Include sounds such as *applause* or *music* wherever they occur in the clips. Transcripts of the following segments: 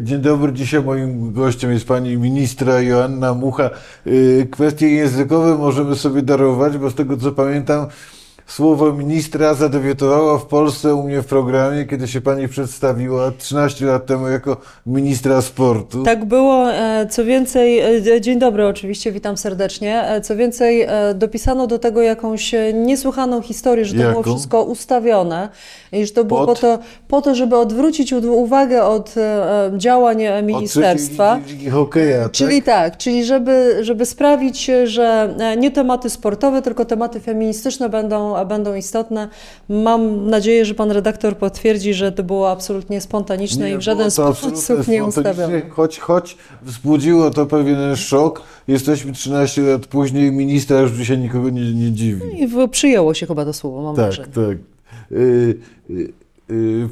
Dzień dobry, dzisiaj moim gościem jest pani ministra Joanna Mucha. Y, Kwestie językowe możemy sobie darować, bo z tego co pamiętam, słowo ministra zadebiutowało w Polsce u mnie w programie, kiedy się pani przedstawiła 13 lat temu jako ministra sportu. Tak było. E, Co więcej, e, dzień dobry oczywiście, witam serdecznie. E, Co więcej, dopisano do tego jakąś niesłychaną historię, że to Jaką? było wszystko ustawione i że to było po to, po to, żeby odwrócić uwagę od działań Od ministerstwa. ligi hokeja, Czyli tak? tak, czyli żeby, żeby sprawić, że nie tematy sportowe, tylko tematy feministyczne będą, a będą istotne. Mam nadzieję, że pan redaktor potwierdzi, że to było absolutnie spontaniczne i w żaden sposób *laughs* nie ustawione. Choć, choć wzbudziło to pewien szok. Jesteśmy 13 lat później, ministra już dzisiaj nikogo nie, nie dziwi. I przyjęło się chyba to słowo, mam Tak, wrażenie. tak. Y, y, y,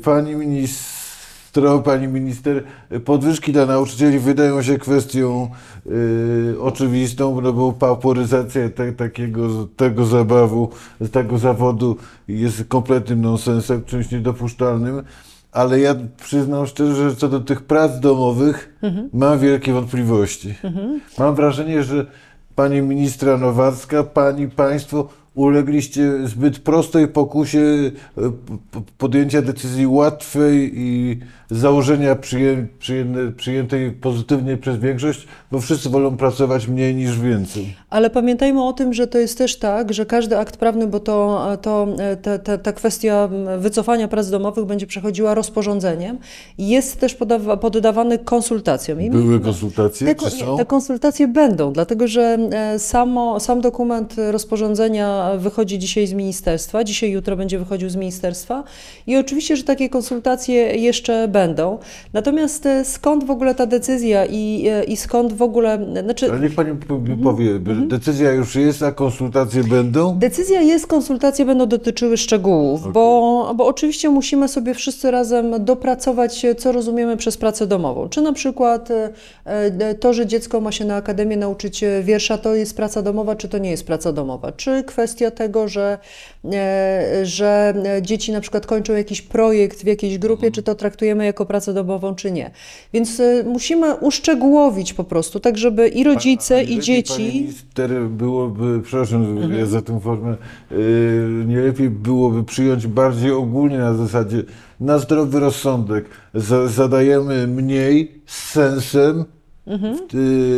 Ministro, pani minister, podwyżki dla nauczycieli wydają się kwestią y, oczywistą, no bo pauperyzacja te, takiego, tego zabawu, tego zawodu jest kompletnym nonsensem, czymś niedopuszczalnym. Ale ja przyznam szczerze, że co do tych prac domowych mam wielkie wątpliwości. Mam wrażenie, że pani ministra Nowacka, pani, państwo ulegliście zbyt prostej pokusie p- podjęcia decyzji łatwej i założenia przyję, przyjęte, przyjętej pozytywnie przez większość, bo wszyscy wolą pracować mniej niż więcej. Ale pamiętajmy o tym, że to jest też tak, że każdy akt prawny, bo to, to ta, ta, ta kwestia wycofania prac domowych będzie przechodziła rozporządzeniem, jest też podawa, poddawany konsultacjom. I Były konsultacje, Te, nie, te konsultacje będą, dlatego że e, samo, sam dokument rozporządzenia wychodzi dzisiaj z ministerstwa, dzisiaj, jutro będzie wychodził z ministerstwa i oczywiście, że takie konsultacje jeszcze będą. Natomiast e, skąd w ogóle ta decyzja i, e, i skąd w ogóle, znaczy Ale niech pani po- Mhm. powie, decyzja już jest, a konsultacje będą? Decyzja jest, konsultacje będą dotyczyły szczegółów, bo, bo oczywiście musimy sobie wszyscy razem dopracować, co rozumiemy przez pracę domową. Czy na przykład e, to, że dziecko ma się na akademię nauczyć wiersza, to jest praca domowa, czy to nie jest praca domowa. Czy kwestia tego, że, że dzieci na przykład kończą jakiś projekt w jakiejś grupie, czy to traktujemy jako pracę domową, czy nie. Więc e, musimy uszczegółowić po prostu, tak żeby i rodzice, A i nie dzieci... Pani minister byłoby, przepraszam Mhm. ja za tę formę, yy, nie lepiej byłoby przyjąć bardziej ogólnie na zasadzie na zdrowy rozsądek. Za, zadajemy mniej z sensem, Mhm.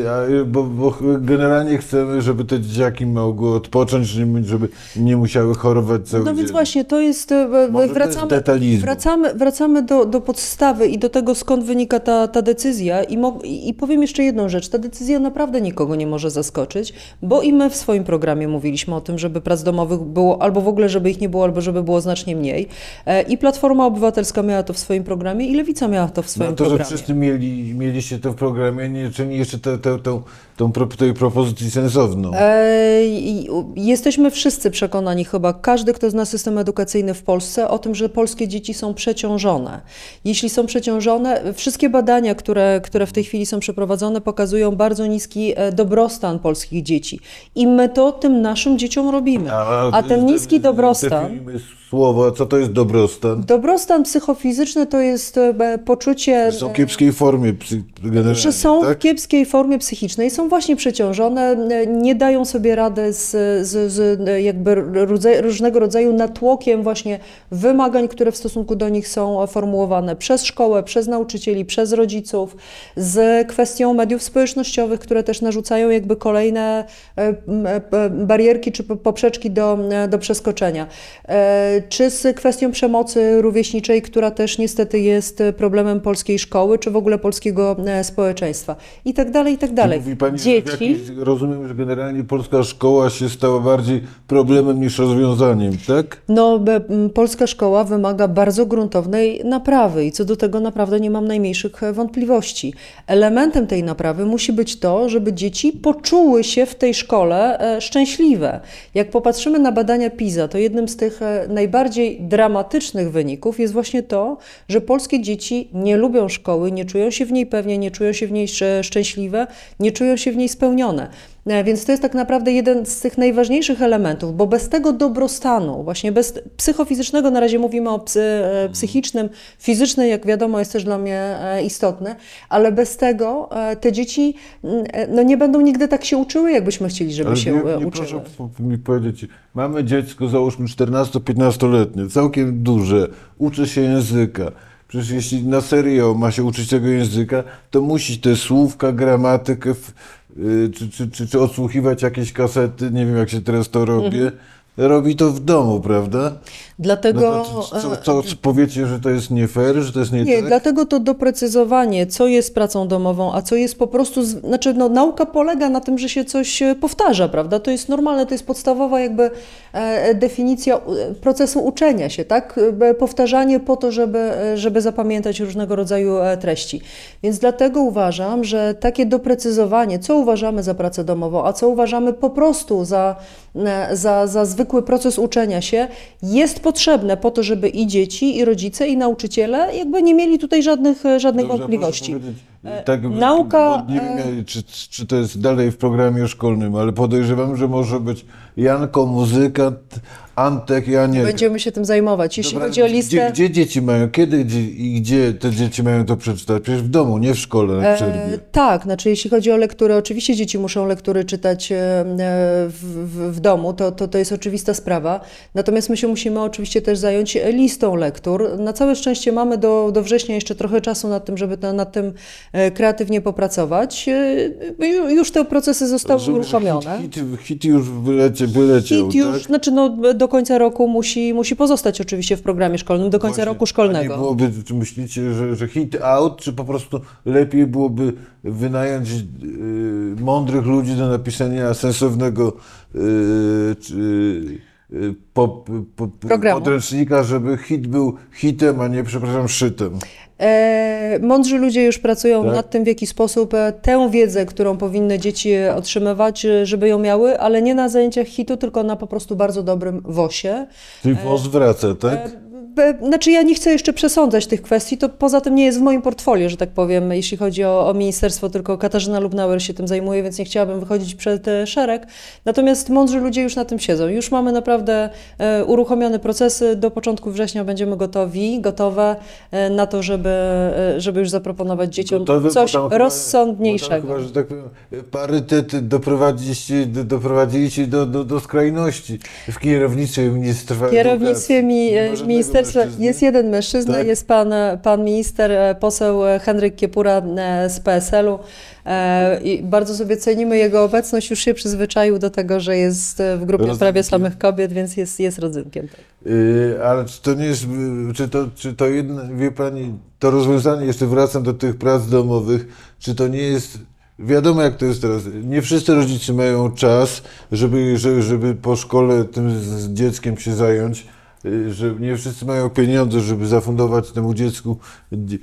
a, bo, bo generalnie chcemy, żeby te dzieciaki mogły odpocząć, żeby, nie musiały chorować cały No więc dzień. właśnie, to jest, e, Może wracamy, detalizmu. wracamy, wracamy do, do podstawy i do tego, skąd wynika ta, ta decyzja I, mo, i powiem jeszcze jedną rzecz, ta decyzja naprawdę nikogo nie może zaskoczyć, bo i my w swoim programie mówiliśmy o tym, żeby prac domowych było, albo w ogóle, żeby ich nie było, albo żeby było znacznie mniej. E, I Platforma Obywatelska miała to w swoim programie i Lewica miała to w swoim No to, że programie. wszyscy mieli, mieliście to w programie, nie czyni jeszcze tę tę- tę- tą pro- tej propozycji sensowną. E, Jesteśmy wszyscy przekonani, chyba każdy, kto zna system edukacyjny w Polsce, o tym, że polskie dzieci są przeciążone. Jeśli są przeciążone, wszystkie badania, które, które w tej chwili są przeprowadzone, pokazują bardzo niski e, dobrostan polskich dzieci. I my to tym naszym dzieciom robimy. A ten niski dobrostan. Definiujmy słowo, co to jest dobrostan. Dobrostan psychofizyczny to jest e, poczucie. Są w kiepskiej formie psy, generalnie, że są tak? w kiepskiej formie psychicznej, są właśnie przeciążone, e, nie dają sobie rady z, z, z e, jakby rodza- różnego rodzaju natłokiem właśnie wymagań, które w stosunku do nich są formułowane przez szkołę, przez nauczycieli, przez rodziców, z kwestią mediów społecznościowych, które też narzucają jakby kolejne barierki czy po- poprzeczki do, do przeskoczenia. Czy z kwestią przemocy rówieśniczej, która też niestety jest problemem polskiej szkoły, czy w ogóle polskiego e, społeczeństwa i tak dalej, i tak dalej. Mówi pani, że Dzieci, jakiejś, rozumiem, że generalnie polska szkoła się stała bardziej problemem niż rozwiązaniem, tak? no polska szkoła wymaga bardzo gruntownej naprawy i co do tego naprawdę nie mam najmniejszych e, wątpliwości. Elementem tej naprawy musi być to, żeby dzieci poczuły się w tej szkole e, szczęśliwe. Jak popatrzymy na badania PISA, to jednym z tych e, najbardziej dramatycznych wyników jest właśnie to, że polskie dzieci nie lubią szkoły, nie czują się w niej pewnie, nie czują się w niej szczęśliwe, nie czują się w niej spełnione. E, Więc to jest tak naprawdę jeden z tych najważniejszych elementów, bo bez tego dobrostanu, właśnie bez psychofizycznego, na razie mówimy o psy, e, psychicznym, fizyczny, jak wiadomo, jest też dla mnie e, istotny, ale bez tego te dzieci mm, no, nie będą nigdy tak się uczyły, jakbyśmy chcieli, żeby Ale się nie, nie uczyły. proszę mi powiedzieć, mamy dziecko, załóżmy 14-15-letnie, całkiem duże, uczy się języka. Przecież jeśli na serio ma się uczyć tego języka, to musi te słówka, gramatykę, f- y, czy, czy, czy, czy odsłuchiwać jakieś kasety, nie wiem jak się teraz to robi. Robi to w domu, prawda? Dlatego... No to, co, co, co powiecie, że to jest nie fair, że to jest nie, Nie, tak? dlatego to doprecyzowanie, co jest pracą domową, a co jest po prostu, znaczy no, nauka polega na tym, że się coś e, powtarza, prawda? To jest normalne, to jest podstawowa jakby e, definicja e, procesu uczenia się, tak? Powtarzanie po to, żeby, żeby zapamiętać różnego rodzaju e, treści. Więc dlatego uważam, że takie doprecyzowanie, co uważamy za pracę domową, a co uważamy po prostu za, e, za, za zwykły proces uczenia się, jest potrzebne po to, żeby i dzieci, i rodzice, i nauczyciele jakby nie mieli tutaj żadnych, żadnych Dobrze, wątpliwości. Powiedzieć, Tak, nauka, Nie wiem, czy, czy to jest dalej w programie szkolnym, ale podejrzewam, że może być Janko, muzykant, Antek i Anielka. Będziemy się tym zajmować. Jeśli Dobra, chodzi o listę. Gdzie, gdzie dzieci mają, kiedy gdzie, i gdzie te dzieci mają to przeczytać? Przecież w domu, nie w szkole na przerwie. E, tak, znaczy jeśli chodzi o lektury, oczywiście dzieci muszą lektury czytać e, w, w, w domu, to, to, to jest oczywista sprawa. Natomiast my się musimy oczywiście też zająć listą lektur. Na całe szczęście mamy do, do września jeszcze trochę czasu nad tym, żeby to, nad tym e, kreatywnie popracować. E, ju- Już te procesy zostały uruchomione. Hit, hit, hit już wylecie, wyleciał, Hit już, tak? znaczy no, do końca roku musi, musi pozostać oczywiście w programie szkolnym, do końca Właśnie. roku A szkolnego. Nie byłoby, czy myślicie, że, że hit out, czy po prostu lepiej byłoby wynająć y, mądrych ludzi do napisania sensownego y, czy, y, po, po, Programu. podręcznika, żeby hit był hitem, a nie, przepraszam, szytem. E, mądrzy ludzie już pracują Tak? nad tym, w jaki sposób e, tę wiedzę, którą powinny dzieci otrzymywać, e, żeby ją miały, ale nie na zajęciach hitu, tylko na po prostu bardzo dobrym WOSie. Czyli WOS wraca, tak? Znaczy ja nie chcę jeszcze przesądzać tych kwestii, to poza tym nie jest w moim portfolio, że tak powiem, jeśli chodzi o, o ministerstwo, tylko Katarzyna Lubnauer się tym zajmuje, więc nie chciałabym wychodzić przed e, szereg. Natomiast mądrzy ludzie już na tym siedzą. Już mamy naprawdę e, uruchomione procesy. Do początku września będziemy gotowi, gotowe e, na to, żeby, żeby już zaproponować dzieciom Gotowy, coś tam rozsądniejszego. Chyba, że tak powiem, parytet doprowadziliście, do, doprowadziliście do, do, do skrajności w kierownictwie ministerstwa W kierownictwie mi, ministerstwa mężczyzny? jest jeden mężczyzna, Tak? jest pan, pan minister, e, poseł e, Henryk Kiepura e, z PSL-u. I bardzo sobie cenimy jego obecność, już się przyzwyczaił do tego, że jest w grupie Rodzynkiem. prawie samych kobiet, więc jest, jest rodzynkiem. Tak. Yy, ale czy to nie jest, yy, czy to, czy to jedno, wie Pani, to rozwiązanie, jeszcze wracam do tych prac domowych, czy to nie jest, wiadomo jak to jest teraz, nie wszyscy rodzice mają czas, żeby, żeby, po szkole tym z dzieckiem się zająć, że nie wszyscy mają pieniądze, żeby zafundować temu dziecku dzi-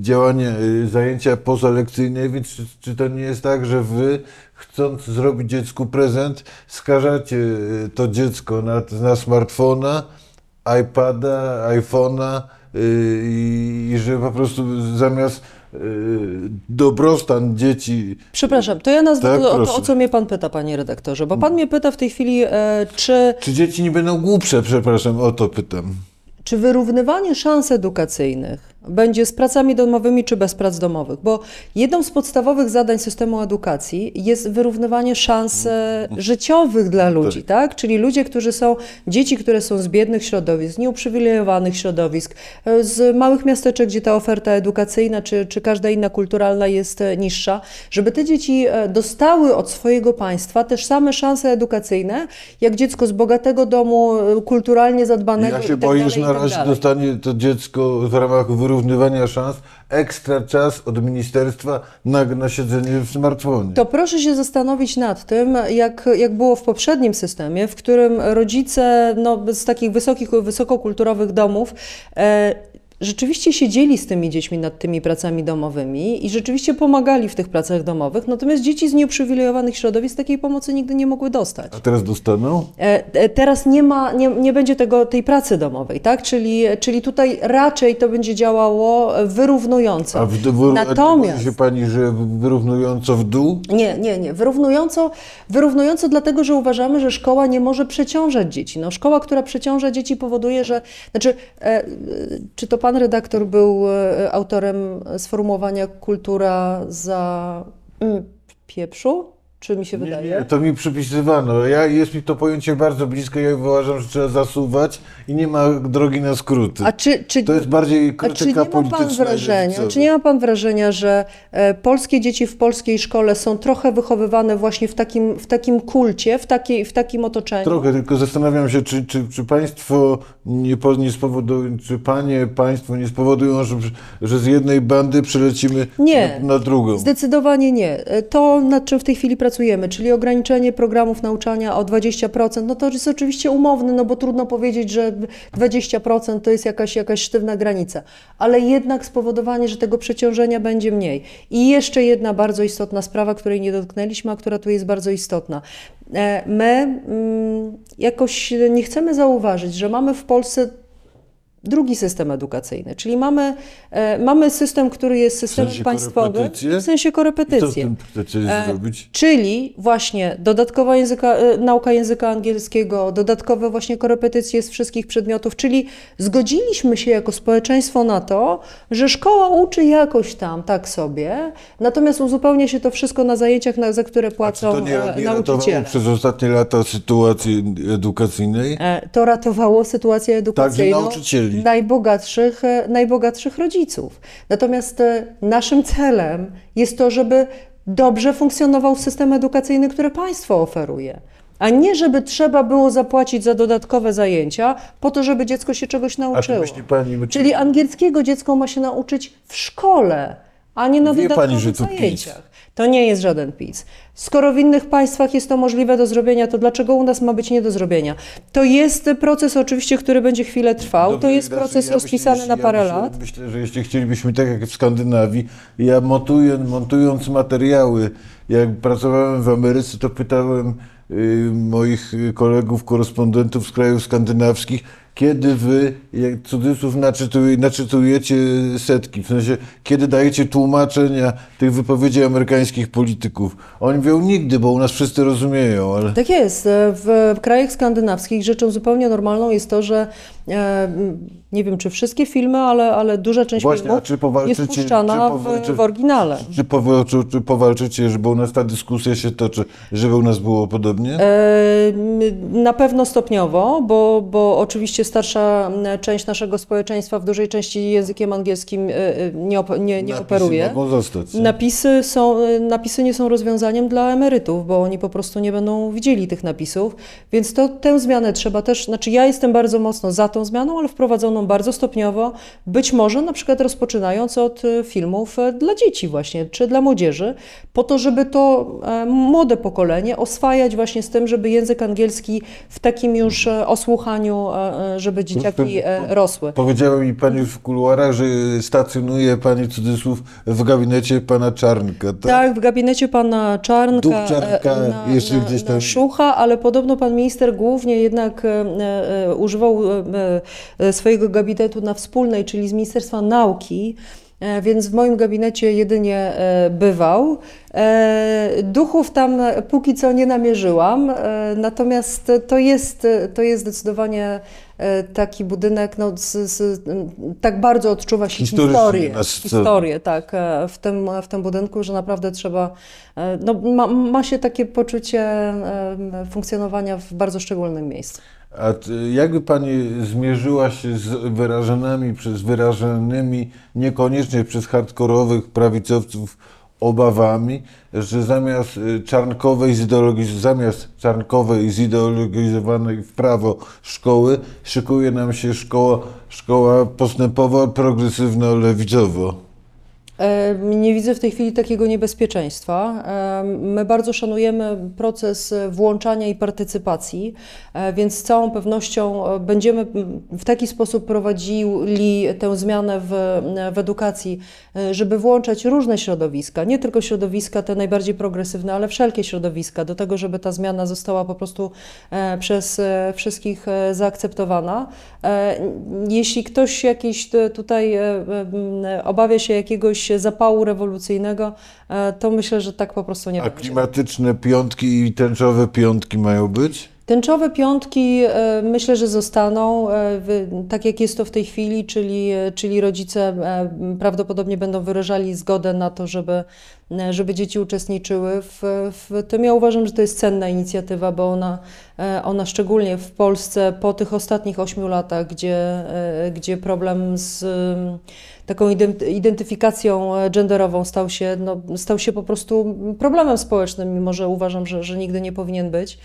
działania, yy, zajęcia pozalekcyjne, więc czy, czy to nie jest tak, że Wy chcąc zrobić dziecku prezent, skażacie yy, to dziecko na, na smartfona, iPada, iPhone'a i, i że po prostu zamiast dobrostan dzieci. Przepraszam, to ja nazwę Tak, o, to, o co mnie pan pyta, panie redaktorze, bo pan mnie pyta w tej chwili, e, czy Czy dzieci nie będą głupsze, przepraszam, o to pytam. Czy wyrównywanie szans edukacyjnych będzie z pracami domowymi czy bez prac domowych? Bo jedną z podstawowych zadań systemu edukacji jest wyrównywanie szans e, życiowych dla ludzi, tak? Czyli ludzie, którzy są, dzieci, które są z biednych środowisk, z nieuprzywilejowanych środowisk, e, z małych miasteczek, gdzie ta oferta edukacyjna czy, czy każda inna kulturalna jest e, niższa, żeby te dzieci dostały od swojego państwa też same szanse edukacyjne, jak dziecko z bogatego domu, kulturalnie zadbanego Ja się tak boję, że na tak razie dostanie to dziecko w ramach wyrównywania szans ekstra czas od ministerstwa na, na siedzenie w smartfonie. To proszę się zastanowić nad tym, jak, jak było w poprzednim systemie, w którym rodzice no, z takich wysokich, wysokokulturowych domów e, rzeczywiście siedzieli z tymi dziećmi nad tymi pracami domowymi i rzeczywiście pomagali w tych pracach domowych, natomiast dzieci z nieuprzywilejowanych środowisk takiej pomocy nigdy nie mogły dostać. A teraz dostaną? E, e, Teraz nie ma, nie, nie będzie tego, tej pracy domowej, tak? Czyli, czyli tutaj raczej to będzie działało wyrównująco. A w, w, Natomiast- się pani, że wyrównująco w dół? Nie, nie, nie. Wyrównująco, wyrównująco dlatego, że uważamy, że szkoła nie może przeciążać dzieci. No, szkoła, która przeciąża dzieci powoduje, że... Znaczy, e, czy to pan redaktor był e, autorem sformułowania kultura za mm, pieprzu? Czy mi się wydaje? Nie, to mi przypisywano. Ja, jest mi to pojęcie bardzo bliskie. Ja uważam, że trzeba zasuwać i nie ma drogi na skróty. A czy, czy, To jest bardziej A czy nie krytyka ma pan wrażenia, czy nie ma pan wrażenia, że e, polskie dzieci w polskiej szkole są trochę wychowywane właśnie w takim, w takim kulcie, w, takiej, w takim otoczeniu? Trochę, tylko zastanawiam się, czy, czy, czy państwo nie, nie spowodują, czy panie, państwo nie spowodują, że, że z jednej bandy przelecimy Nie. na, na drugą. Zdecydowanie nie. E, To, nad czym w tej chwili pracujemy, czyli ograniczenie programów nauczania o 20%, no to jest oczywiście umowne, no bo trudno powiedzieć, że 20% to jest jakaś, jakaś sztywna granica, ale jednak spowodowanie, że tego przeciążenia będzie mniej. I jeszcze jedna bardzo istotna sprawa, której nie dotknęliśmy, a która tu jest bardzo istotna. E, My mm, jakoś nie chcemy zauważyć, że mamy w Polsce drugi system edukacyjny, czyli mamy, e, mamy system, który jest systemem sensie państwowym, korepetycje? w sensie w korepetycje. E, zrobić? Czyli właśnie dodatkowa języka, e, nauka języka angielskiego, dodatkowe właśnie korepetycje z wszystkich przedmiotów, czyli zgodziliśmy się jako społeczeństwo na to, że szkoła uczy jakoś tam, tak sobie, natomiast uzupełnia się to wszystko na zajęciach, na, za które A czy płacą to nie, e, nie ratowało nauczyciele. przez ostatnie lata sytuacji edukacyjnej? E, To ratowało sytuację edukacyjną nauczycieli. Najbogatszych, e, najbogatszych rodziców. Natomiast e, naszym celem jest to, żeby dobrze funkcjonował system edukacyjny, który państwo oferuje. A nie, żeby trzeba było zapłacić za dodatkowe zajęcia po to, żeby dziecko się czegoś nauczyło. myśli pani, czy, Czyli angielskiego dziecko ma się nauczyć w szkole, a nie na Wie dodatkowych pani, że to zajęciach. To nie jest żaden PiS. Skoro w innych państwach jest to możliwe do zrobienia, to dlaczego u nas ma być nie do zrobienia? To jest proces oczywiście, który będzie chwilę trwał. Dobrze, to jest proces ja rozpisany myślę, na ja parę myślę, lat. Myślę, że jeśli chcielibyśmy tak jak w Skandynawii, ja montuję, montując materiały, jak pracowałem w Ameryce, to pytałem y, moich kolegów, korespondentów z krajów skandynawskich, kiedy wy, jak cudzysłów, naczytuje, naczytujecie setki, w sensie, kiedy dajecie tłumaczenia tych wypowiedzi amerykańskich polityków. Oni mówią nigdy, bo u nas wszyscy rozumieją, ale... Tak jest. W krajach skandynawskich rzeczą zupełnie normalną jest to, że e, nie wiem, czy wszystkie filmy, ale, ale duża część Właśnie, filmów czy jest puszczana czy powalczy- w, w oryginale. Czy, czy, czy powalczycie, żeby u nas ta dyskusja się toczy, żeby u nas było podobnie? E, Na pewno stopniowo, bo, bo oczywiście starsza część naszego społeczeństwa w dużej części językiem angielskim e, e, nie, op- nie, nie Napisy operuje. mogą zostać. nie? Napisy, są, e, napisy nie są rozwiązaniem dla emerytów, bo oni po prostu nie będą widzieli tych napisów, więc to, tę zmianę trzeba też, znaczy ja jestem bardzo mocno za tą zmianą, ale wprowadzoną bardzo stopniowo, być może na przykład rozpoczynając od e, filmów e, dla dzieci właśnie, czy dla młodzieży, po to, żeby to e, młode pokolenie oswajać właśnie z tym, żeby język angielski w takim już osłuchaniu, żeby dzieciaki e, rosły. Powiedziała mi pani w kuluarach, że stacjonuje pani cudzysłów w gabinecie pana Czarnka, tak? Tak, w gabinecie pana Czarnka, Duch Czarnka na, jeszcze na, gdzieś tam- Szucha, ale podobno pan minister głównie jednak używał swojego gabinetu na wspólnej, czyli z Ministerstwa Nauki. e, Więc w moim gabinecie jedynie e, bywał. E, Duchów tam póki co nie namierzyłam, e, natomiast to jest, to jest zdecydowanie e, taki budynek, no, z, z, tak bardzo odczuwa się historię. na scenie. historię, tak, e, w tym, w tym budynku, że naprawdę trzeba, e, no, ma, ma się takie poczucie e, funkcjonowania w bardzo szczególnym miejscu. A jakby pani zmierzyła się z wyrażanymi przez wyrażanymi niekoniecznie przez hardkorowych prawicowców obawami, że zamiast y, czarnkowej, zamiast czarnkowej, zideologizowanej w prawo szkoły, szykuje nam się szkoła, szkoła postępowa, progresywno-lewicowo. Nie widzę w tej chwili takiego niebezpieczeństwa. My bardzo szanujemy proces e, włączania i partycypacji, e, więc z całą pewnością e, będziemy w taki sposób prowadzili tę zmianę w, w edukacji, żeby włączać różne środowiska, nie tylko środowiska te najbardziej progresywne, ale wszelkie środowiska, do tego, żeby ta zmiana została po prostu przez wszystkich zaakceptowana. Jeśli ktoś jakiś tutaj obawia się jakiegoś zapału rewolucyjnego, e, to myślę, że tak po prostu nie A będzie. klimatyczne piątki i tęczowe piątki mają być? Tęczowe piątki e, myślę, że zostaną e, tak jak jest to w tej chwili, czyli, e, czyli rodzice prawdopodobnie będą wyrażali zgodę na to, żeby, żeby dzieci uczestniczyły w, w tym. Ja uważam, że to jest cenna inicjatywa, bo ona, ona szczególnie w Polsce po tych ostatnich ośmiu latach, gdzie, gdzie problem z taką ident- identyfikacją genderową stał się, no, stał się po prostu problemem społecznym, mimo że uważam, że, że nigdy nie powinien być,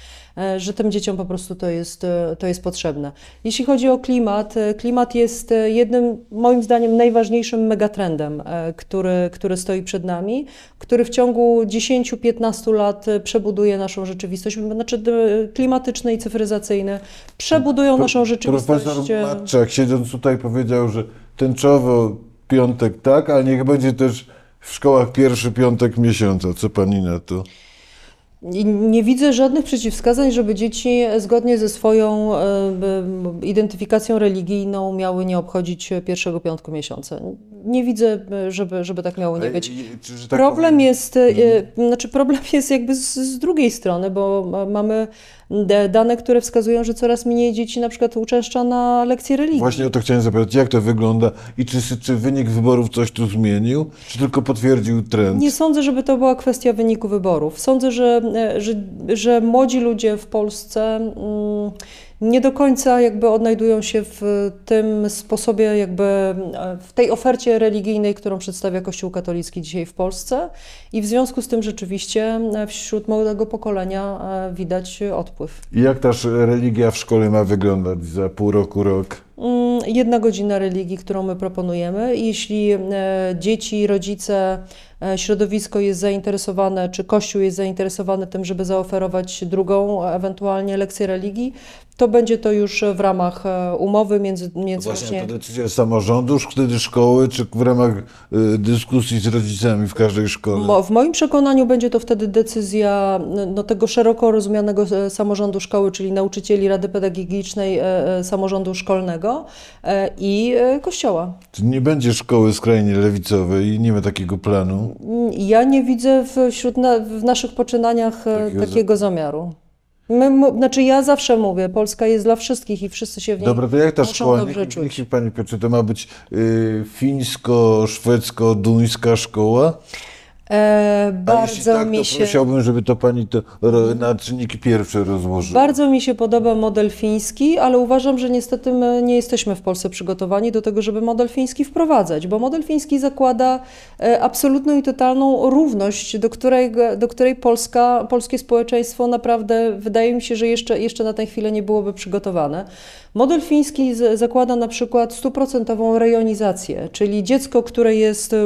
że tym dzieciom po prostu to jest, e, to jest potrzebne. Jeśli chodzi o klimat, e, klimat jest e, jednym, moim zdaniem, najważniejszym megatrendem, e, który, który stoi przed nami, który w ciągu 10-15 lat e, przebuduje naszą rzeczywistość, znaczy klimatyczne i cyfryzacyjne, przebudują naszą rzeczywistość. Profesor e, Matczak siedząc tutaj powiedział, że tęczowo piątek tak, ale niech będzie też w szkołach pierwszy piątek miesiąca. Co pani na to? Nie widzę żadnych przeciwwskazań, żeby dzieci zgodnie ze swoją e, identyfikacją religijną miały nie obchodzić pierwszego piątku miesiąca. Nie widzę, żeby, żeby tak miało nie być. Tak Problem jest, e, znaczy problem jest jakby z, z drugiej strony, bo ma- mamy dane, które wskazują, że coraz mniej dzieci na przykład uczęszcza na lekcje religii. Właśnie o to chciałem zapytać, jak to wygląda i czy, czy wynik wyborów coś tu zmienił, czy tylko potwierdził trend? Nie sądzę, żeby to była kwestia wyniku wyborów. Sądzę, że, że, że młodzi ludzie w Polsce mm, nie do końca jakby odnajdują się w tym sposobie, jakby w tej ofercie religijnej, którą przedstawia Kościół katolicki dzisiaj w Polsce i w związku z tym rzeczywiście wśród młodego pokolenia e, widać odpływ. I jak sz- religia w szkole ma wyglądać za pół roku, rok? Mm, Jedna godzina religii, którą my proponujemy. Jeśli e, dzieci, rodzice, e, środowisko jest zainteresowane, czy Kościół jest zainteresowany tym, żeby zaoferować drugą, ewentualnie lekcję religii, to będzie to już w ramach e, umowy między, między Właśnie właśnie to decyzja samorządu, wtedy szkoły, czy w ramach y, dyskusji z rodzicami w każdej szkole? Mo- W moim przekonaniu będzie to wtedy decyzja no, tego szeroko rozumianego e, samorządu szkoły, czyli nauczycieli, Rady Pedagogicznej, e, e, samorządu szkolnego e, i e, Kościoła. Czy nie będzie szkoły skrajnie lewicowej i nie ma takiego planu? Ja nie widzę wśród na, w naszych poczynaniach e, Takiego takiego, za- zamiaru. My, mu, znaczy ja zawsze mówię, Polska jest dla wszystkich i wszyscy się w niej Dobra, to jak ta muszą szkoła, dobrze niech, czuć. niech się Pani Piotrze, to ma być y, fińsko-szwedzko-duńska szkoła? E, bardzo tak, mi to się... prosiłbym, żeby to Pani to na czynniki pierwsze rozłożyła. Bardzo mi się podoba model fiński, ale uważam, że niestety my nie jesteśmy w Polsce przygotowani do tego, żeby model fiński wprowadzać, bo model fiński zakłada e, absolutną i totalną równość, do której, do której Polska, polskie społeczeństwo naprawdę, wydaje mi się, że jeszcze, jeszcze na tę chwilę nie byłoby przygotowane. Model fiński zakłada na przykład stuprocentową rejonizację, czyli dziecko, które jest, e,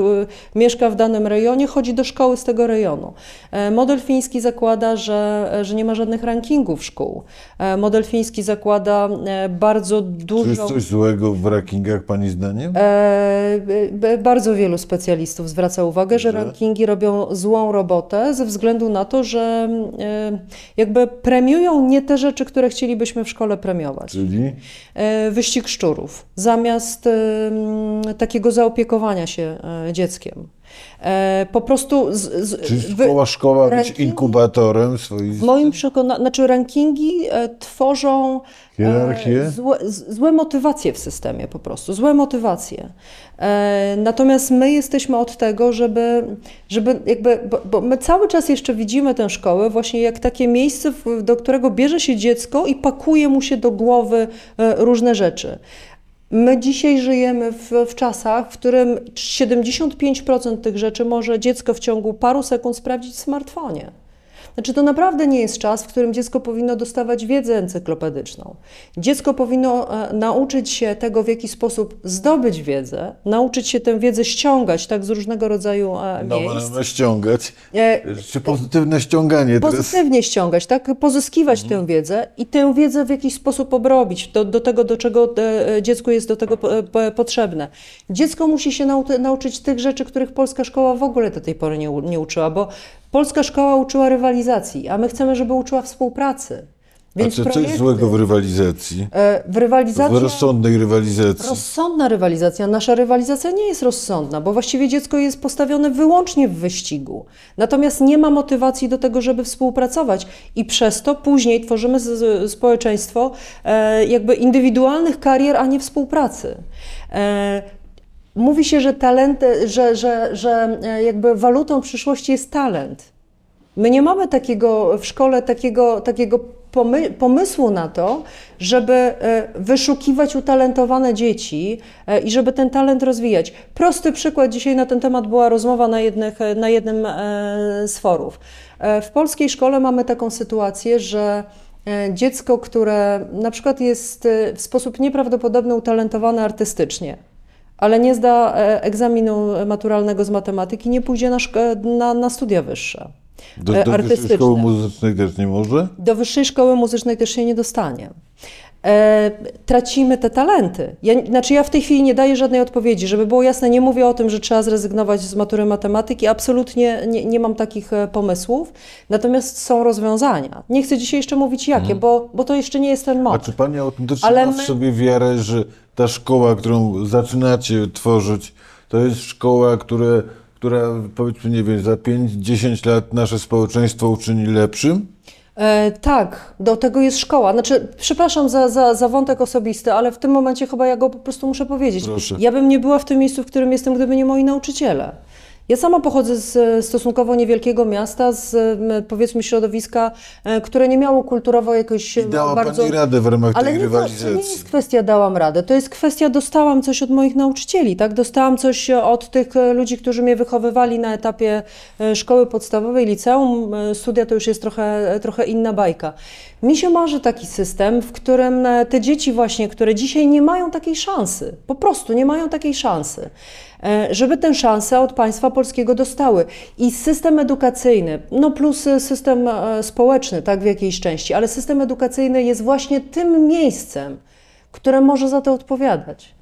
mieszka w danym rejonie, chodzi do szkoły z tego rejonu. E, Model fiński zakłada, że, że nie ma żadnych rankingów szkół. E, Model fiński zakłada e, bardzo Czy jest coś złego w rankingach Pani zdaniem? E, bardzo wielu specjalistów zwraca uwagę, że rankingi robią złą robotę ze względu na to, że e, jakby premiują nie te rzeczy, które chcielibyśmy w szkole premiować. Czyli? E, wyścig szczurów, zamiast e, takiego zaopiekowania się e, dzieckiem. E, Po prostu z, z, Czy wy- szkoła, szkoła być inkubatorem w swoistym? moim przekonaniu, znaczy rankingi e, tworzą Hierarchię? e, złe, z- złe motywacje w systemie po prostu, złe motywacje. Natomiast my jesteśmy od tego, żeby, żeby jakby, bo, bo my cały czas jeszcze widzimy tę szkołę właśnie jak takie miejsce, w- do którego bierze się dziecko i pakuje mu się do głowy różne rzeczy. My dzisiaj żyjemy w, w czasach, w którym 75% tych rzeczy może dziecko w ciągu paru sekund sprawdzić w smartfonie. Znaczy, to naprawdę nie jest czas, w którym dziecko powinno dostawać wiedzę encyklopedyczną. Dziecko powinno e, nauczyć się tego, w jaki sposób zdobyć wiedzę, nauczyć się tę wiedzę ściągać tak z różnego rodzaju e, No, miejsc. ma ściągać. E, Czy pozytywne ściąganie pozytywnie ściągać, tak? pozyskiwać tę wiedzę i tę wiedzę w jakiś sposób obrobić do, do tego, do czego dziecku jest do tego po, po, potrzebne. Dziecko musi się nau, nauczyć tych rzeczy, których polska szkoła w ogóle do tej pory nie, nie uczyła, bo polska szkoła uczyła rywalizacji, a my chcemy, żeby uczyła współpracy. A Więc co jest projekty, złego w rywalizacji? e, w rywalizacji W rozsądnej rywalizacji. Rozsądna rywalizacja. Nasza rywalizacja nie jest rozsądna, bo właściwie dziecko jest postawione wyłącznie w wyścigu. Natomiast nie ma motywacji do tego, żeby współpracować i przez to później tworzymy społeczeństwo e, jakby indywidualnych karier, a nie współpracy. E, mówi się, że talent, że, że, że e, jakby walutą przyszłości jest talent. My nie mamy takiego w szkole takiego, takiego pomy, pomysłu na to, żeby e, wyszukiwać utalentowane dzieci e, i żeby ten talent rozwijać. Prosty przykład, dzisiaj na ten temat była rozmowa na, jednych, e, na jednym e, z forów. E, W polskiej szkole mamy taką sytuację, że e, dziecko, które na przykład jest e, w sposób nieprawdopodobny utalentowane artystycznie, ale nie zda e, egzaminu maturalnego z matematyki, nie pójdzie na, na, na studia wyższe. Do, e, do wyższej artystyczne. szkoły muzycznej też nie może? Do wyższej szkoły muzycznej też się nie dostanie. E, tracimy te talenty. Ja, znaczy ja w tej chwili nie daję żadnej odpowiedzi, żeby było jasne, nie mówię o tym, że trzeba zrezygnować z matury matematyki, absolutnie nie, nie mam takich e, pomysłów, natomiast są rozwiązania. Nie chcę dzisiaj jeszcze mówić jakie, bo, bo to jeszcze nie jest ten A moment. czy Pani autentycznie Ale ma w my- sobie wiarę, że ta szkoła, którą zaczynacie tworzyć, to jest szkoła, które, która powiedzmy, nie wiem, za 5-10 lat nasze społeczeństwo uczyni lepszym? E, tak, do tego jest szkoła. Znaczy, przepraszam za, za, za wątek osobisty, ale w tym momencie chyba ja go po prostu muszę powiedzieć. Proszę. Ja bym nie była w tym miejscu, w którym jestem, gdyby nie moi nauczyciele. Ja sama pochodzę z stosunkowo niewielkiego miasta, z powiedzmy środowiska, e, które nie miało kulturowo jakoś I dała bardzo... Pani radę w ramach Ale tej nie, to, to nie rywalizacji. jest kwestia dałam radę, to jest kwestia dostałam coś od moich nauczycieli, tak? Dostałam coś od tych e, ludzi, którzy mnie wychowywali na etapie e, szkoły podstawowej, liceum, studia to już jest trochę, trochę inna bajka. Mi się marzy taki system, w którym te dzieci właśnie, które dzisiaj nie mają takiej szansy, po prostu nie mają takiej szansy, żeby tę szansę od państwa polskiego dostały. I system edukacyjny, no plus e, system e, społeczny, tak w jakiejś części, ale system edukacyjny jest właśnie tym miejscem, które może za to odpowiadać.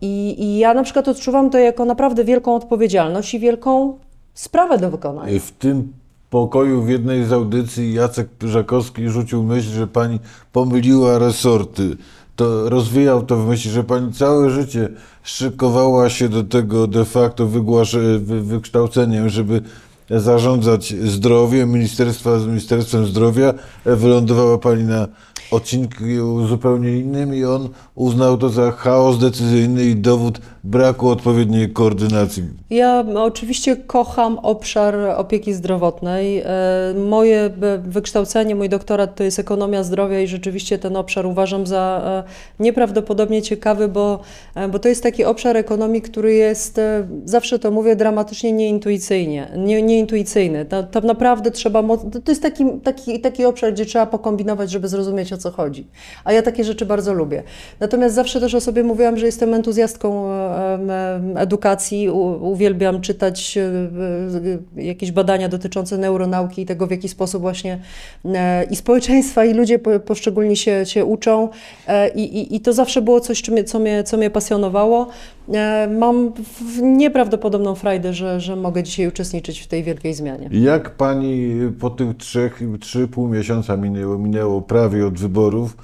I, I ja na przykład odczuwam to jako naprawdę wielką odpowiedzialność i wielką sprawę do wykonania. W tym pokoju w jednej z audycji Jacek Pyżakowski rzucił myśl, że pani pomyliła resorty. To rozwijał to w myśli, że pani całe życie szykowała się do tego de facto wygłasz- wy, wykształceniem, żeby zarządzać zdrowiem, ministerstwa Ministerstwem Zdrowia. Wylądowała pani na odcinku zupełnie innym i on uznał to za chaos decyzyjny i dowód braku odpowiedniej koordynacji. Ja oczywiście kocham obszar opieki zdrowotnej. E, Moje e, wykształcenie, mój doktorat to jest ekonomia zdrowia i rzeczywiście ten obszar uważam za e, nieprawdopodobnie ciekawy, bo, bo to jest taki obszar ekonomii, który jest, zawsze to mówię, dramatycznie nieintuicyjnie, nie, nieintuicyjny. Tam naprawdę trzeba, to jest taki, taki, taki obszar, gdzie trzeba pokombinować, żeby zrozumieć o co chodzi. A ja takie rzeczy bardzo lubię. Natomiast zawsze też o sobie mówiłam, że jestem entuzjastką e, edukacji, uwielbiam czytać e, e, jakieś badania dotyczące neuronauki i tego, w jaki sposób właśnie i społeczeństwa, i ludzie po- poszczególni się, się uczą. I, i, I to zawsze było coś, co, mnie, co mnie pasjonowało. Mam nieprawdopodobną frajdę, że, że mogę dzisiaj uczestniczyć w tej wielkiej zmianie. Jak pani po tych trzech, trzy pół miesiąca minęło, minęło prawie od wyborów,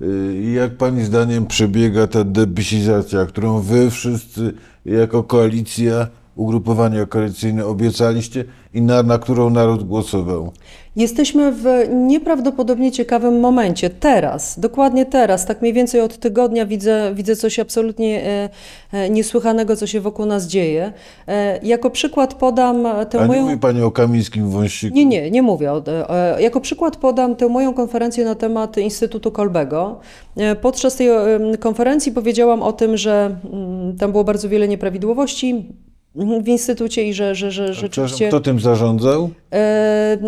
y, jak pani zdaniem przebiega ta debisizacja, którą wy wszyscy jako koalicja, ugrupowania koalicyjne obiecaliście i na, na którą naród głosował? Jesteśmy w nieprawdopodobnie ciekawym momencie. Teraz, dokładnie teraz, tak mniej więcej od tygodnia widzę, widzę coś absolutnie e, e, niesłychanego, co się wokół nas dzieje. E, jako przykład podam tę A nie moją. mówi pani o kamińskim wąsiku? Nie, nie, nie mówię. O, e, jako przykład podam tę moją konferencję na temat Instytutu Kolbego. E, Podczas tej em, konferencji powiedziałam o tym, że mm, tam było bardzo wiele nieprawidłowości. W instytucie i że, że, że rzeczywiście... kto tym zarządzał? E,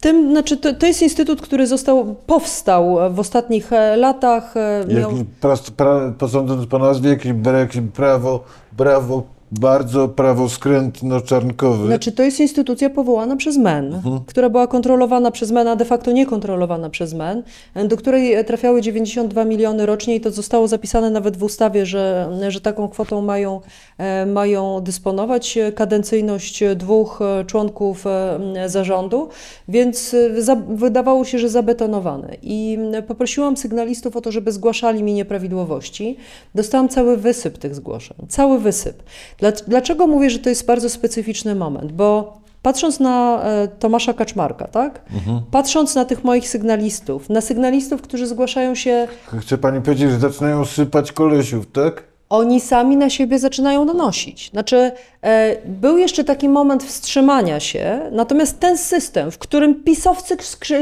Tym, znaczy to, to jest instytut, który został, powstał w ostatnich e, latach. e, Miał, Jakim, pra, pra, posądząc po nazwie, jakim, jakim prawo, prawo, bardzo prawo skrętno-czarnkowe. znaczy to jest instytucja powołana przez MEN, która była kontrolowana przez MEN, a de facto niekontrolowana przez MEN, e, do której trafiały 92 miliony rocznie i to zostało zapisane nawet w ustawie, że, że taką kwotą mają, e, mają dysponować. Kadencyjność dwóch e, członków e, zarządu, więc e, za, wydawało się, że zabetonowane. I poprosiłam sygnalistów o to, żeby zgłaszali mi nieprawidłowości. Dostałam cały wysyp tych zgłoszeń, cały wysyp. Dla- Dlaczego mówię, że to jest bardzo specyficzny moment? Bo patrząc na e, Tomasza Kaczmarka, tak? Patrząc na tych moich sygnalistów, na sygnalistów, którzy zgłaszają się, Chce pani powiedzieć, że zaczynają sypać kolesiów, tak? oni sami na siebie zaczynają donosić. Znaczy, e, był jeszcze taki moment wstrzymania się, natomiast ten system, w którym pisowcy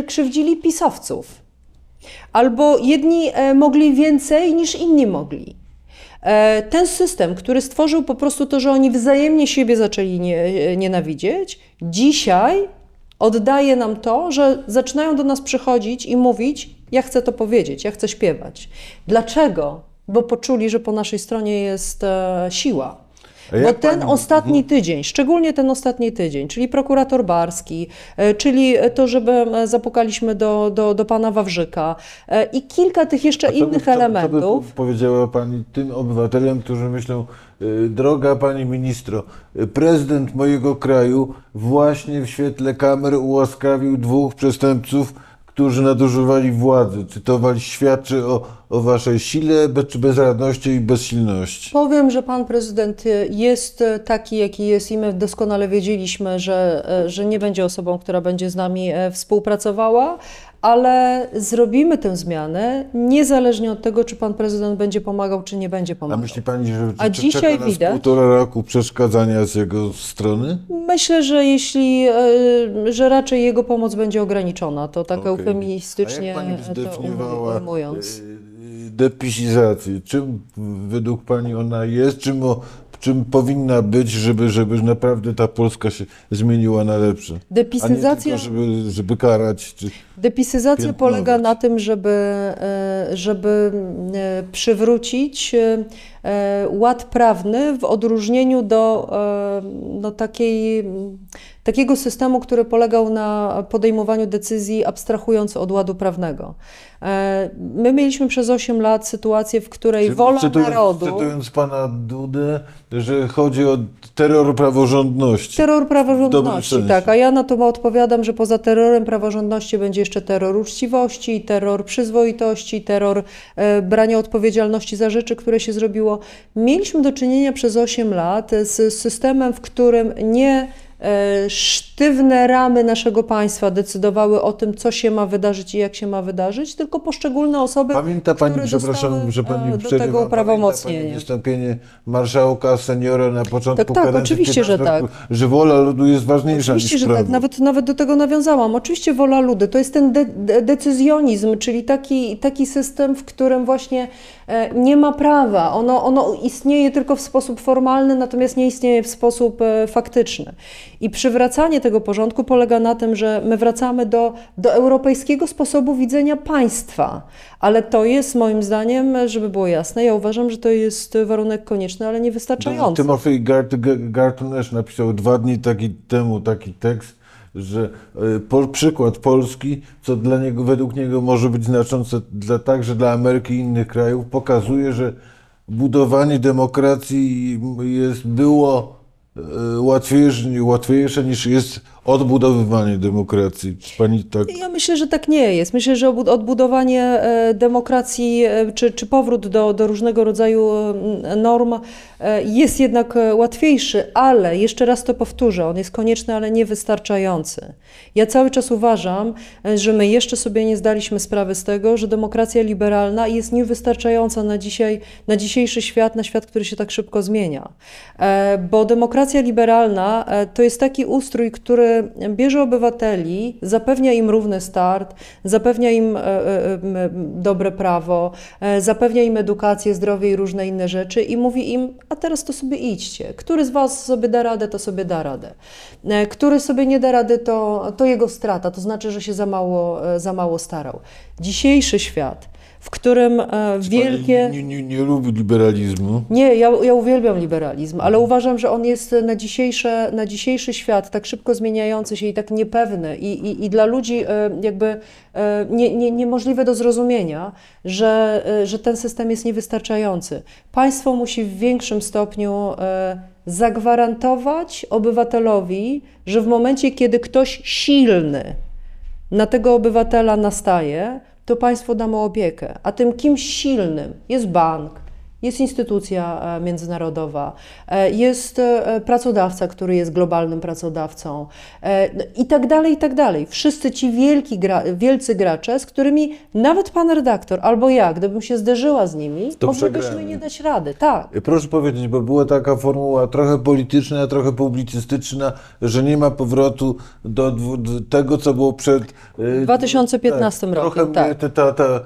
krzywdzili pisowców, albo jedni e, mogli więcej niż inni mogli. E, Ten system, który stworzył po prostu to, że oni wzajemnie siebie zaczęli nie, e, nienawidzieć, dzisiaj oddaje nam to, że zaczynają do nas przychodzić i mówić: Ja chcę to powiedzieć, ja chcę śpiewać. Dlaczego? Bo poczuli, że po naszej stronie jest e, siła. Bo ten pani- ostatni tydzień, szczególnie ten ostatni tydzień, czyli prokurator Barski, e, czyli to, żeby e, zapukaliśmy do, do, do pana Wawrzyka e, i kilka tych jeszcze by- innych co- elementów. Co by powiedziała Pani tym obywatelom, którzy myślą, droga Pani Ministro, prezydent mojego kraju właśnie w świetle kamer ułaskawił dwóch przestępców, którzy nadużywali władzy. Czy to wali świadczy o, o Waszej sile, czy bezradności i bezsilności? Powiem, że pan prezydent jest taki, jaki jest i my doskonale wiedzieliśmy, że, że nie będzie osobą, która będzie z nami e, współpracowała, ale zrobimy tę zmianę niezależnie od tego, czy pan prezydent będzie pomagał, czy nie będzie A pomagał. myśli Pani, że A dzisiaj nas widać- półtora roku przeszkadzania z jego strony? Myślę, że jeśli, e, że raczej jego pomoc będzie ograniczona, to tak Okej. eufemistycznie A to zdefiniowała ujmując. y, y, depisizację? Czym według Pani ona jest? Czym, o, czym powinna być, żeby, żeby naprawdę ta Polska się zmieniła na lepsze? Depisyzacja, żeby, żeby karać. Depisyzacja polega na tym, żeby, e, żeby e, przywrócić e, ład prawny w odróżnieniu do e, no, takiej, takiego systemu, który polegał na podejmowaniu decyzji abstrahując od ładu prawnego. E, My mieliśmy przez 8 lat sytuację, w której Czy- wola cytując, narodu... Cytując Pana Dudę, że chodzi o terror praworządności. Terror praworządności, tak. A ja na to odpowiadam, że poza terrorem praworządności będzie jeszcze terror uczciwości, terror przyzwoitości, terror e, brania odpowiedzialności za rzeczy, które się zrobiło. Mieliśmy do czynienia przez 8 lat z systemem, w którym nie sztywne ramy naszego państwa decydowały o tym, co się ma wydarzyć i jak się ma wydarzyć, tylko poszczególne osoby, Pamięta Pani, które przepraszam, że Pani e, do tego uprawomocnienie. Pani wystąpienie marszałka seniora na początku Tak, tak, oczywiście, że 15 tak. Że wola ludu jest ważniejsza Oczywiście, niż że prawo. tak. Nawet, nawet do tego nawiązałam. Oczywiście wola ludu to jest ten de de decyzjonizm, czyli taki, taki system, w którym właśnie e, nie ma prawa. Ono, ono istnieje tylko w sposób formalny, natomiast nie istnieje w sposób e, faktyczny. I przywracanie tego porządku polega na tym, że my wracamy do, do europejskiego sposobu widzenia państwa. Ale to jest moim zdaniem, żeby było jasne, ja uważam, że to jest warunek konieczny, ale niewystarczający. Timothy Gart- Garton Ash napisał dwa dni taki temu taki tekst, że e, po, przykład Polski, co dla niego, według niego może być znaczące dla, także dla Ameryki i innych krajów, pokazuje, że budowanie demokracji jest, było e, łatwiejsze, łatwiejsze niż jest odbudowywanie demokracji. Czy Pani tak Ja myślę, że tak nie jest. Myślę, że odbudowanie e, demokracji e, czy, czy powrót do, do różnego rodzaju e, norm jest jednak łatwiejszy, ale jeszcze raz to powtórzę, on jest konieczny, ale niewystarczający. Ja cały czas uważam, że my jeszcze sobie nie zdaliśmy sprawy z tego, że demokracja liberalna jest niewystarczająca na dzisiaj, na dzisiejszy świat, na świat, który się tak szybko zmienia. Bo demokracja liberalna to jest taki ustrój, który bierze obywateli, zapewnia im równy start, zapewnia im e, e, m, dobre prawo, e, zapewnia im edukację, zdrowie i różne inne rzeczy i mówi im, a teraz to sobie idźcie. Który z Was sobie da radę, to sobie da radę. E, Który sobie nie da rady, to, to jego strata, to znaczy, że się za mało, e, za mało starał. Dzisiejszy świat, w którym e, wielkie... Nie, nie, nie, lubi liberalizmu. Nie, ja, ja uwielbiam liberalizm, ale uważam, że on jest na, dzisiejsze, na dzisiejszy świat tak szybko zmieniający się i tak niepewny i, i, i dla ludzi e, jakby e, nie, nie, niemożliwe do zrozumienia, że, że ten system jest niewystarczający. Państwo musi w większym stopniu zagwarantować obywatelowi, że w momencie, kiedy ktoś silny na tego obywatela nastaje, to państwo da mu opiekę. A tym kimś silnym jest bank, jest instytucja e, międzynarodowa, e, jest e, pracodawca, który jest globalnym pracodawcą no i tak dalej, i tak dalej. Wszyscy ci wielki gra, wielcy gracze, z którymi nawet pan redaktor albo ja, gdybym się zderzyła z nimi, To moglibyśmy nie dać rady. Tak. Proszę powiedzieć, bo była taka formuła trochę polityczna, trochę publicystyczna, że nie ma powrotu do, do tego, co było przed... W 2015 tak, rokiem, Trochę tak. ta, ta, ta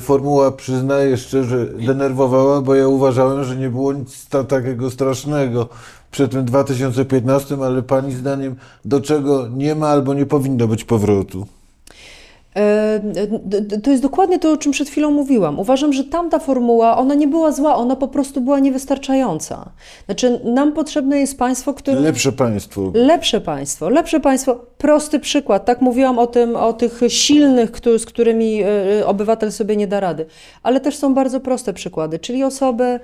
formuła, przyznaję szczerze, denerwowała, bo ja uważałem, że nie było nic ta, takiego strasznego przed tym 2015, ale Pani zdaniem do czego nie ma albo nie powinno być powrotu? E, To jest dokładnie to, o czym przed chwilą mówiłam. Uważam, że tamta formuła, ona nie była zła, ona po prostu była niewystarczająca. Znaczy, nam potrzebne jest państwo, które... Lepsze państwo. Lepsze państwo, lepsze państwo. Prosty przykład, tak mówiłam o tym, o tych silnych, z którymi e, obywatel sobie nie da rady. Ale też są bardzo proste przykłady, czyli osoby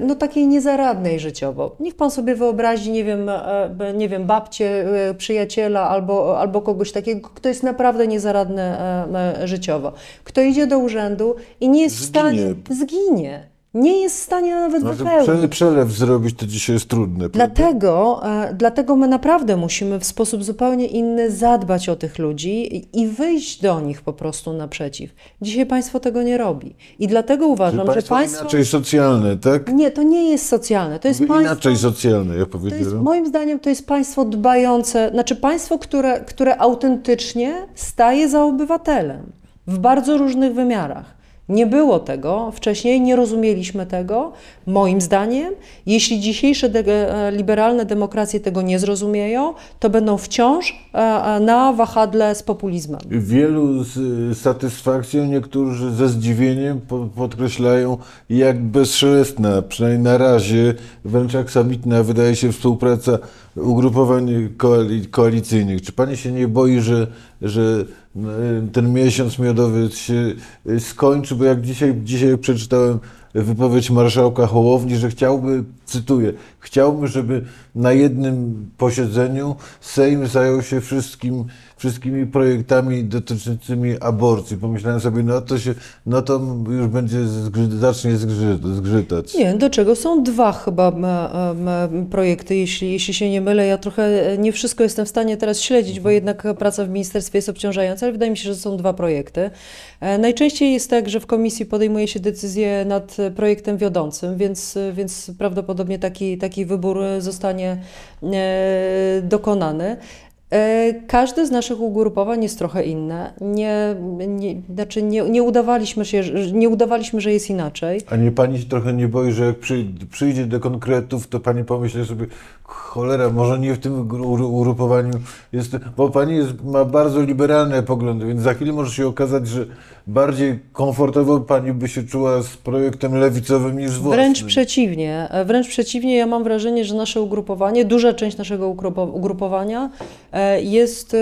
no takiej niezaradnej życiowo. Niech pan sobie wyobrazi, nie wiem, e, nie wiem babcię, e, przyjaciela albo, albo kogoś takiego, kto jest naprawdę niezaradny e, e, życiowo. Kto idzie do urzędu i nie jest w stanie... Zginie. Nie jest w stanie nawet No, wypełnić. prze, przelew zrobić to dzisiaj jest trudne. Dlatego, e, dlatego my naprawdę musimy w sposób zupełnie inny zadbać o tych ludzi i- wyjść do nich po prostu naprzeciw. Dzisiaj państwo tego nie robi. I dlatego uważam, że państwo państwo. inaczej socjalne, tak? Nie, to nie jest socjalne. To jest państwo. Inaczej socjalne, ja To jest, powiedziałem. moim zdaniem to jest państwo dbające, znaczy państwo, które, które autentycznie staje za obywatelem w bardzo różnych wymiarach. Nie było tego wcześniej, nie rozumieliśmy tego. Moim zdaniem, jeśli dzisiejsze de- e, liberalne demokracje tego nie zrozumieją, to będą wciąż e, e, na wahadle z populizmem. Wielu z satysfakcją, niektórzy ze zdziwieniem po, podkreślają, jak bezszelestna, przynajmniej na razie, wręcz aksamitna wydaje się współpraca ugrupowań koali, koalicyjnych. Czy pani się nie boi, że, że ten miesiąc miodowy się y, skończy? Bo jak dzisiaj, dzisiaj przeczytałem wypowiedź marszałka Hołowni, że chciałby, cytuję, chciałby, żeby na jednym posiedzeniu Sejm zajął się wszystkim, wszystkimi projektami dotyczącymi aborcji. Pomyślałem sobie, no to się, no to już będzie, zgrzy, zacznie zgrzyt, zgrzytać. Nie, do czego są dwa chyba projekty, jeśli, jeśli się nie mylę. Ja trochę e, nie wszystko jestem w stanie teraz śledzić, bo jednak praca w ministerstwie jest obciążająca, ale wydaje mi się, że są dwa projekty. E, Najczęściej jest tak, że w komisji podejmuje się decyzję nad projektem wiodącym, więc, więc prawdopodobnie taki, taki wybór zostanie e, dokonany. E, Każde z naszych ugrupowań jest trochę inne. Nie, nie, znaczy nie, nie, udawaliśmy się, nie udawaliśmy, że jest inaczej. A nie pani się trochę nie boi, że jak przy, przyjdzie do konkretów, to pani pomyśli sobie, cholera, może nie w tym ugru- ugrupowaniu jest, bo pani jest, ma bardzo liberalne poglądy, więc za chwilę może się okazać, że bardziej komfortowo pani by się czuła z projektem lewicowym niż z własnym. Wręcz przeciwnie. E, Wręcz przeciwnie, ja mam wrażenie, że nasze ugrupowanie, duża część naszego ugrupo- ugrupowania e, jest.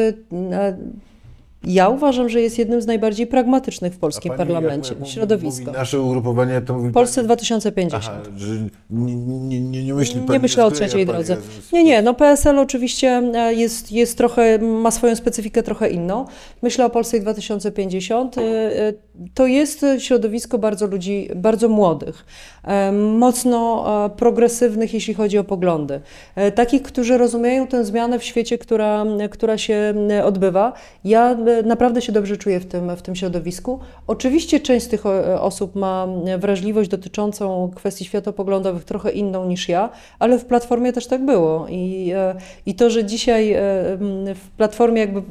Ja uważam, że jest jednym z najbardziej pragmatycznych w polskim pani, jak parlamencie. mówi- Środowisko. Mówi nasze ugrupowanie, to mówi W Polsce pani, 2050. aha, że nie, nie, nie, nie myśli pani, Nie myślę o trzeciej drodze. z- Nie, nie, no PSL oczywiście e, jest, jest trochę, ma swoją specyfikę trochę inną. Myślę o Polsce 2050. E, e, To jest środowisko bardzo ludzi, bardzo młodych, mocno progresywnych, jeśli chodzi o poglądy. Takich, którzy rozumieją tę zmianę w świecie, która, która się odbywa. Ja naprawdę się dobrze czuję w tym, w tym środowisku. Oczywiście część z tych e, osób ma e, wrażliwość dotyczącą kwestii światopoglądowych trochę inną niż ja, ale w Platformie też tak było. I, e, i to, że dzisiaj w Platformie jakby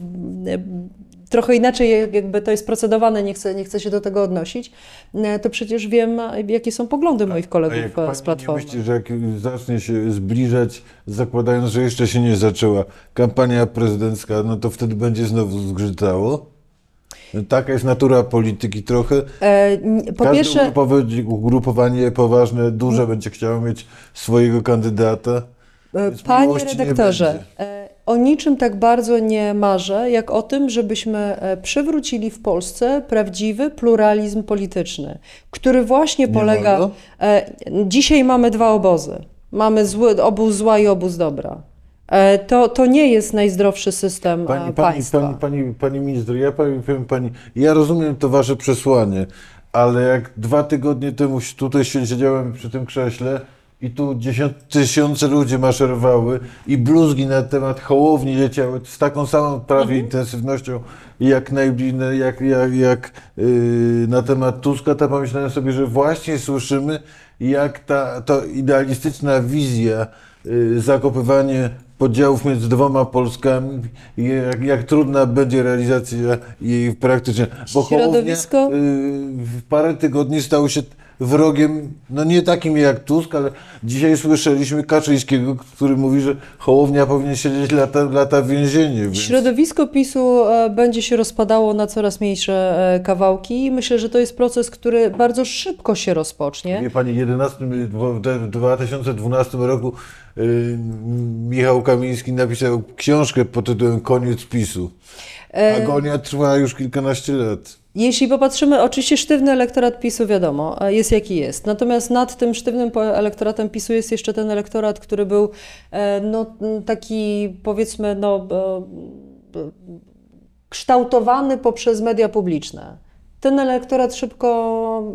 trochę inaczej jakby to jest procedowane, nie chcę, nie chcę się do tego odnosić, e, to przecież wiem, jakie są poglądy moich A kolegów jak e, z Platformy. myśli, że jak zacznie się zbliżać, zakładając, że jeszcze się nie zaczęła kampania prezydencka, no to wtedy będzie znowu zgrzytało? Taka jest natura polityki trochę. E, Po Każde pierwsze, ugrupowanie, poważne, duże będzie chciało mieć swojego kandydata. E, Panie redaktorze, o niczym tak bardzo nie marzę, jak o tym, żebyśmy e, przywrócili w Polsce prawdziwy pluralizm polityczny, który właśnie Nie polega. e, Dzisiaj mamy dwa obozy. Mamy zły, obóz zła i obóz dobra. E, To, to nie jest najzdrowszy system Pani, e, pani, państwa. pani, pani, pani minister, ja powiem pani, ja rozumiem to wasze przesłanie, ale jak dwa tygodnie temu tutaj siedziałem przy tym krześle i tu dziesiąt, tysiące ludzi maszerowały i bluzgi na temat Hołowni leciały z taką samą prawie Mhm. intensywnością jak, najbli- jak, jak, jak yy, na temat Tuska, to pomyślałem sobie, że właśnie słyszymy jak ta to idealistyczna wizja, yy, zakopywanie podziałów między dwoma Polskami, jak, jak trudna będzie realizacja jej praktycznie. Bo Środowisko? Hołownia, yy, w parę tygodni stał się wrogiem, no nie takim jak Tusk, ale dzisiaj słyszeliśmy Kaczyńskiego, który mówi, że Hołownia powinien siedzieć lata, lata w więzieniu. Więc... Środowisko PiSu e, będzie się rozpadało na coraz mniejsze e, kawałki i myślę, że to jest proces, który bardzo szybko się rozpocznie. Wie pani, 11, w 2012 roku y, Michał Kamiński napisał książkę pod tytułem Koniec PiSu. E, Agonia trwa już kilkanaście lat. Jeśli popatrzymy, oczywiście sztywny elektorat PiSu wiadomo, e, jest jaki jest. Natomiast nad tym sztywnym elektoratem PiSu jest jeszcze ten elektorat, który był e, no, taki powiedzmy no, e, kształtowany poprzez media publiczne. Ten elektorat szybko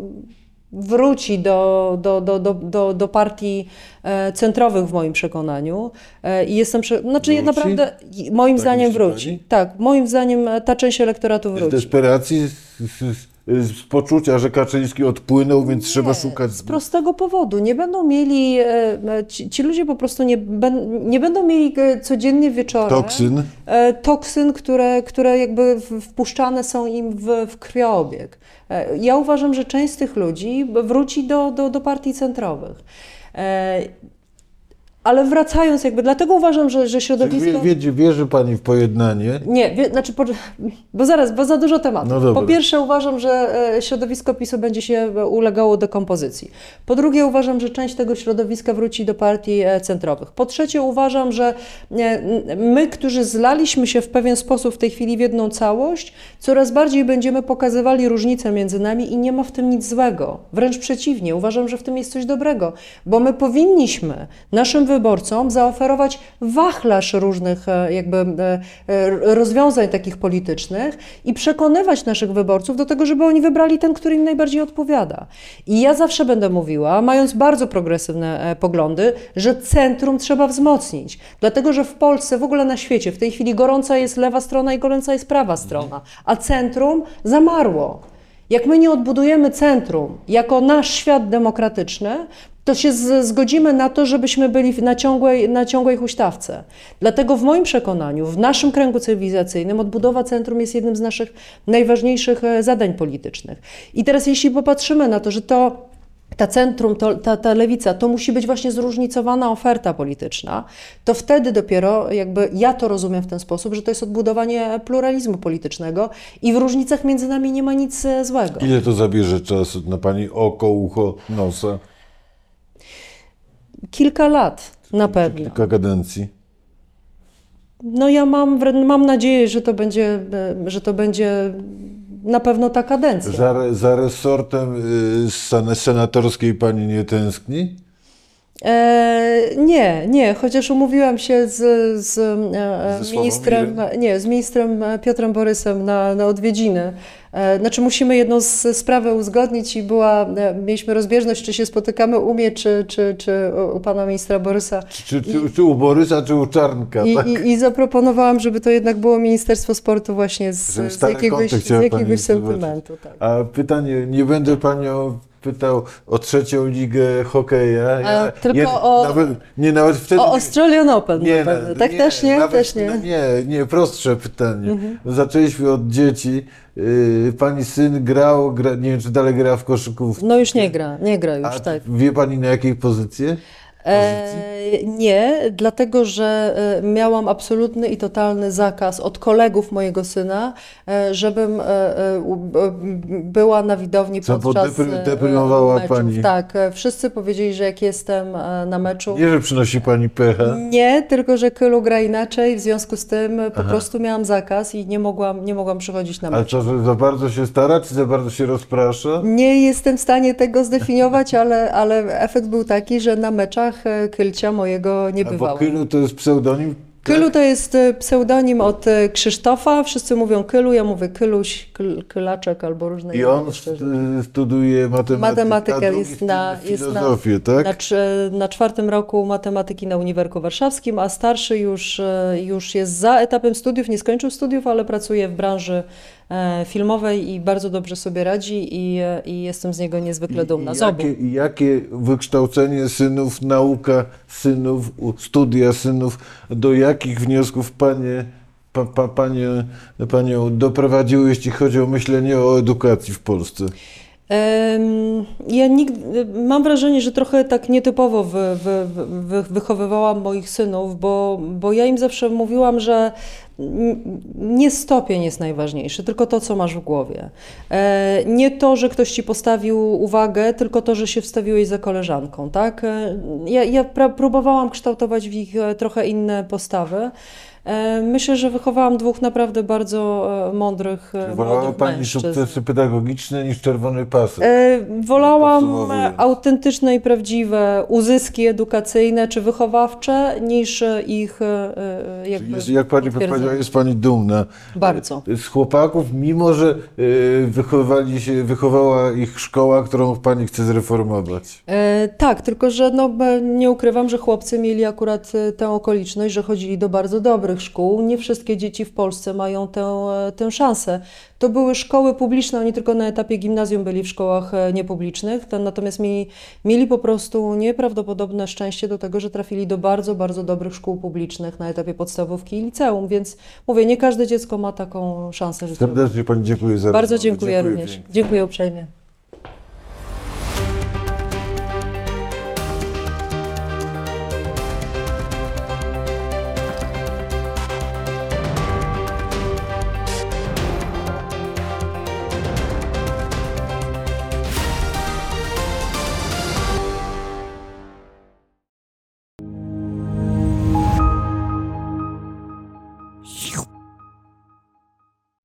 wróci do, do, do, do, do, do partii e, centrowych w moim przekonaniu. E, I jestem, prze... znaczy Wróci? naprawdę moim Tak zdaniem wróci. pani? Tak, moim zdaniem ta część elektoratu Z wróci. desperacji, z, z, z poczucia, że Kaczyński odpłynął, więc trzeba Nie, szukać. Z prostego powodu. Nie będą mieli, e, e, ci, ci ludzie po prostu nie, nie będą mieli e, codziennie wieczorem Toksyn. toksyn, które, które jakby wpuszczane są im w, w krwiobieg. Ja uważam, że część z tych ludzi wróci do, do, do partii centrowych. Ale wracając jakby, dlatego uważam, że, że środowisko... Wie, wie, wierzy pani w pojednanie? Nie, wie, znaczy, po, bo zaraz, bo za dużo tematów. No dobra. po pierwsze uważam, że e, środowisko PiSu będzie się ulegało dekompozycji. Po drugie uważam, że część tego środowiska wróci do partii e, centrowych. Po trzecie uważam, że e, my, którzy zlaliśmy się w pewien sposób w tej chwili w jedną całość, coraz bardziej będziemy pokazywali różnice między nami i nie ma w tym nic złego. Wręcz przeciwnie, uważam, że w tym jest coś dobrego, bo my powinniśmy naszym wyborcom zaoferować wachlarz różnych e, jakby e, e, rozwiązań takich politycznych i przekonywać naszych wyborców do tego, żeby oni wybrali ten, który im najbardziej odpowiada. I ja zawsze będę mówiła, mając bardzo progresywne poglądy, że centrum trzeba wzmocnić. Dlatego, że w Polsce, w ogóle na świecie, w tej chwili gorąca jest lewa strona i gorąca jest prawa strona, a centrum zamarło. Jak my nie odbudujemy centrum jako nasz świat demokratyczny, to się z, zgodzimy na to, żebyśmy byli na ciągłej, na ciągłej huśtawce. Dlatego w moim przekonaniu, w naszym kręgu cywilizacyjnym odbudowa centrum jest jednym z naszych najważniejszych e, zadań politycznych. I teraz jeśli popatrzymy na to, że to ta centrum, to, ta, ta lewica, to musi być właśnie zróżnicowana oferta polityczna, to wtedy dopiero jakby ja to rozumiem w ten sposób, że to jest odbudowanie pluralizmu politycznego i w różnicach między nami nie ma nic e, złego. Ile to zabierze czasu na pani oko, ucho, nosa? Kilka lat na pewno. Kilka kadencji. No ja mam, mam nadzieję, że to będzie, e, że to będzie na pewno ta kadencja. Za, za resortem y, sen- senatorskiej pani nie tęskni? E, nie, nie, chociaż umówiłam się z, z e, ministrem, nie, z ministrem e, Piotrem Borysem na, na odwiedziny. Znaczy musimy jedną z sprawę uzgodnić i była, mieliśmy rozbieżność, czy się spotykamy u mnie, czy, czy, czy u- pana ministra Borysa. Czy, czy, czy, czy u Borysa, czy u Czarnka, I, tak? i, I zaproponowałam, żeby to jednak było Ministerstwo Sportu właśnie z, z jakiegoś, z jakiegoś sentymentu. Tak. A pytanie, nie będę panią pytał o trzecią ligę hokeja. A tylko o- Nawet, nie, nawet wtedy... O Australian Open Nie, na pewno. na- Tak też nie? nawet- Też nie. no nie, nie, prostsze pytanie. Mhm. Zaczęliśmy od dzieci. Yy, Pani syn grał, gra, nie wiem czy dalej gra w koszykówce. No już nie gra, nie gra już, A tak. wie Pani na jakiej pozycji? E, nie, dlatego że e, miałam absolutny i totalny zakaz od kolegów mojego syna, e, żebym e, była na widowni Co, podczas depry- deprymowała meczów. pani. Tak, wszyscy powiedzieli, że jak jestem na meczu. Nie, że przynosi Pani pecha. Nie, tylko że Kylu gra inaczej, w związku z tym po prostu miałam zakaz i nie mogłam, nie mogłam przychodzić na Ale mecz. co, że za bardzo się stara, czy za bardzo się rozprasza? Nie jestem w stanie tego zdefiniować, ale, ale efekt był taki, że na meczach e, Kylcia mojego nie A bo. Kylu to jest pseudonim? Kylu to jest e, pseudonim od e, Krzysztofa. Wszyscy mówią Kylu, ja mówię Kyluś, Kyl, Kylaczek albo różne I inne on st- studiuje matematykę, Matematykę jest na- jest na- tak? Na, na czwartym roku matematyki na Uniwerku Warszawskim, a starszy już, już jest za etapem studiów, nie skończył studiów, ale pracuje w branży filmowej i bardzo dobrze sobie radzi i, e, i jestem z niego niezwykle dumna. I jakie, jakie wykształcenie synów, nauka synów, studia synów, do jakich wniosków panie, pa, pa, panie, panią doprowadziły, jeśli chodzi o myślenie o edukacji w Polsce? Ja nigdy, mam wrażenie, że trochę tak nietypowo wy, wy, wy, wychowywałam moich synów, bo, bo ja im zawsze mówiłam, że nie stopień jest najważniejszy, tylko to, co masz w głowie. E, Nie to, że ktoś ci postawił uwagę, tylko to, że się wstawiłeś za koleżanką, tak? E, Ja, ja próbowałam kształtować w nich e, trochę inne postawy. Myślę, że wychowałam dwóch naprawdę bardzo mądrych, Wolała pani mężczyzn. sukcesy pedagogiczne niż czerwony pasek? Wolałam autentyczne i prawdziwe uzyski edukacyjne czy wychowawcze niż ich jakby Jest, jak pani jest pani dumna. Bardzo. Z chłopaków, mimo że y, wychowali się, wychowała ich szkoła, którą pani chce zreformować. E, tak, tylko że no, nie ukrywam, że chłopcy mieli akurat e, tę okoliczność, że chodzili do bardzo dobrych szkół. Nie wszystkie dzieci w Polsce mają tę, e, tę szansę. To były szkoły publiczne, oni tylko na etapie gimnazjum byli w szkołach e, niepublicznych, natomiast mieli, mieli po prostu nieprawdopodobne szczęście do tego, że trafili do bardzo, bardzo dobrych szkół publicznych na etapie podstawówki i liceum, więc mówię, nie każde dziecko ma taką szansę. Serdecznie pani dziękuję za Bardzo rozmowę. dziękuję również. Dziękuję uprzejmie.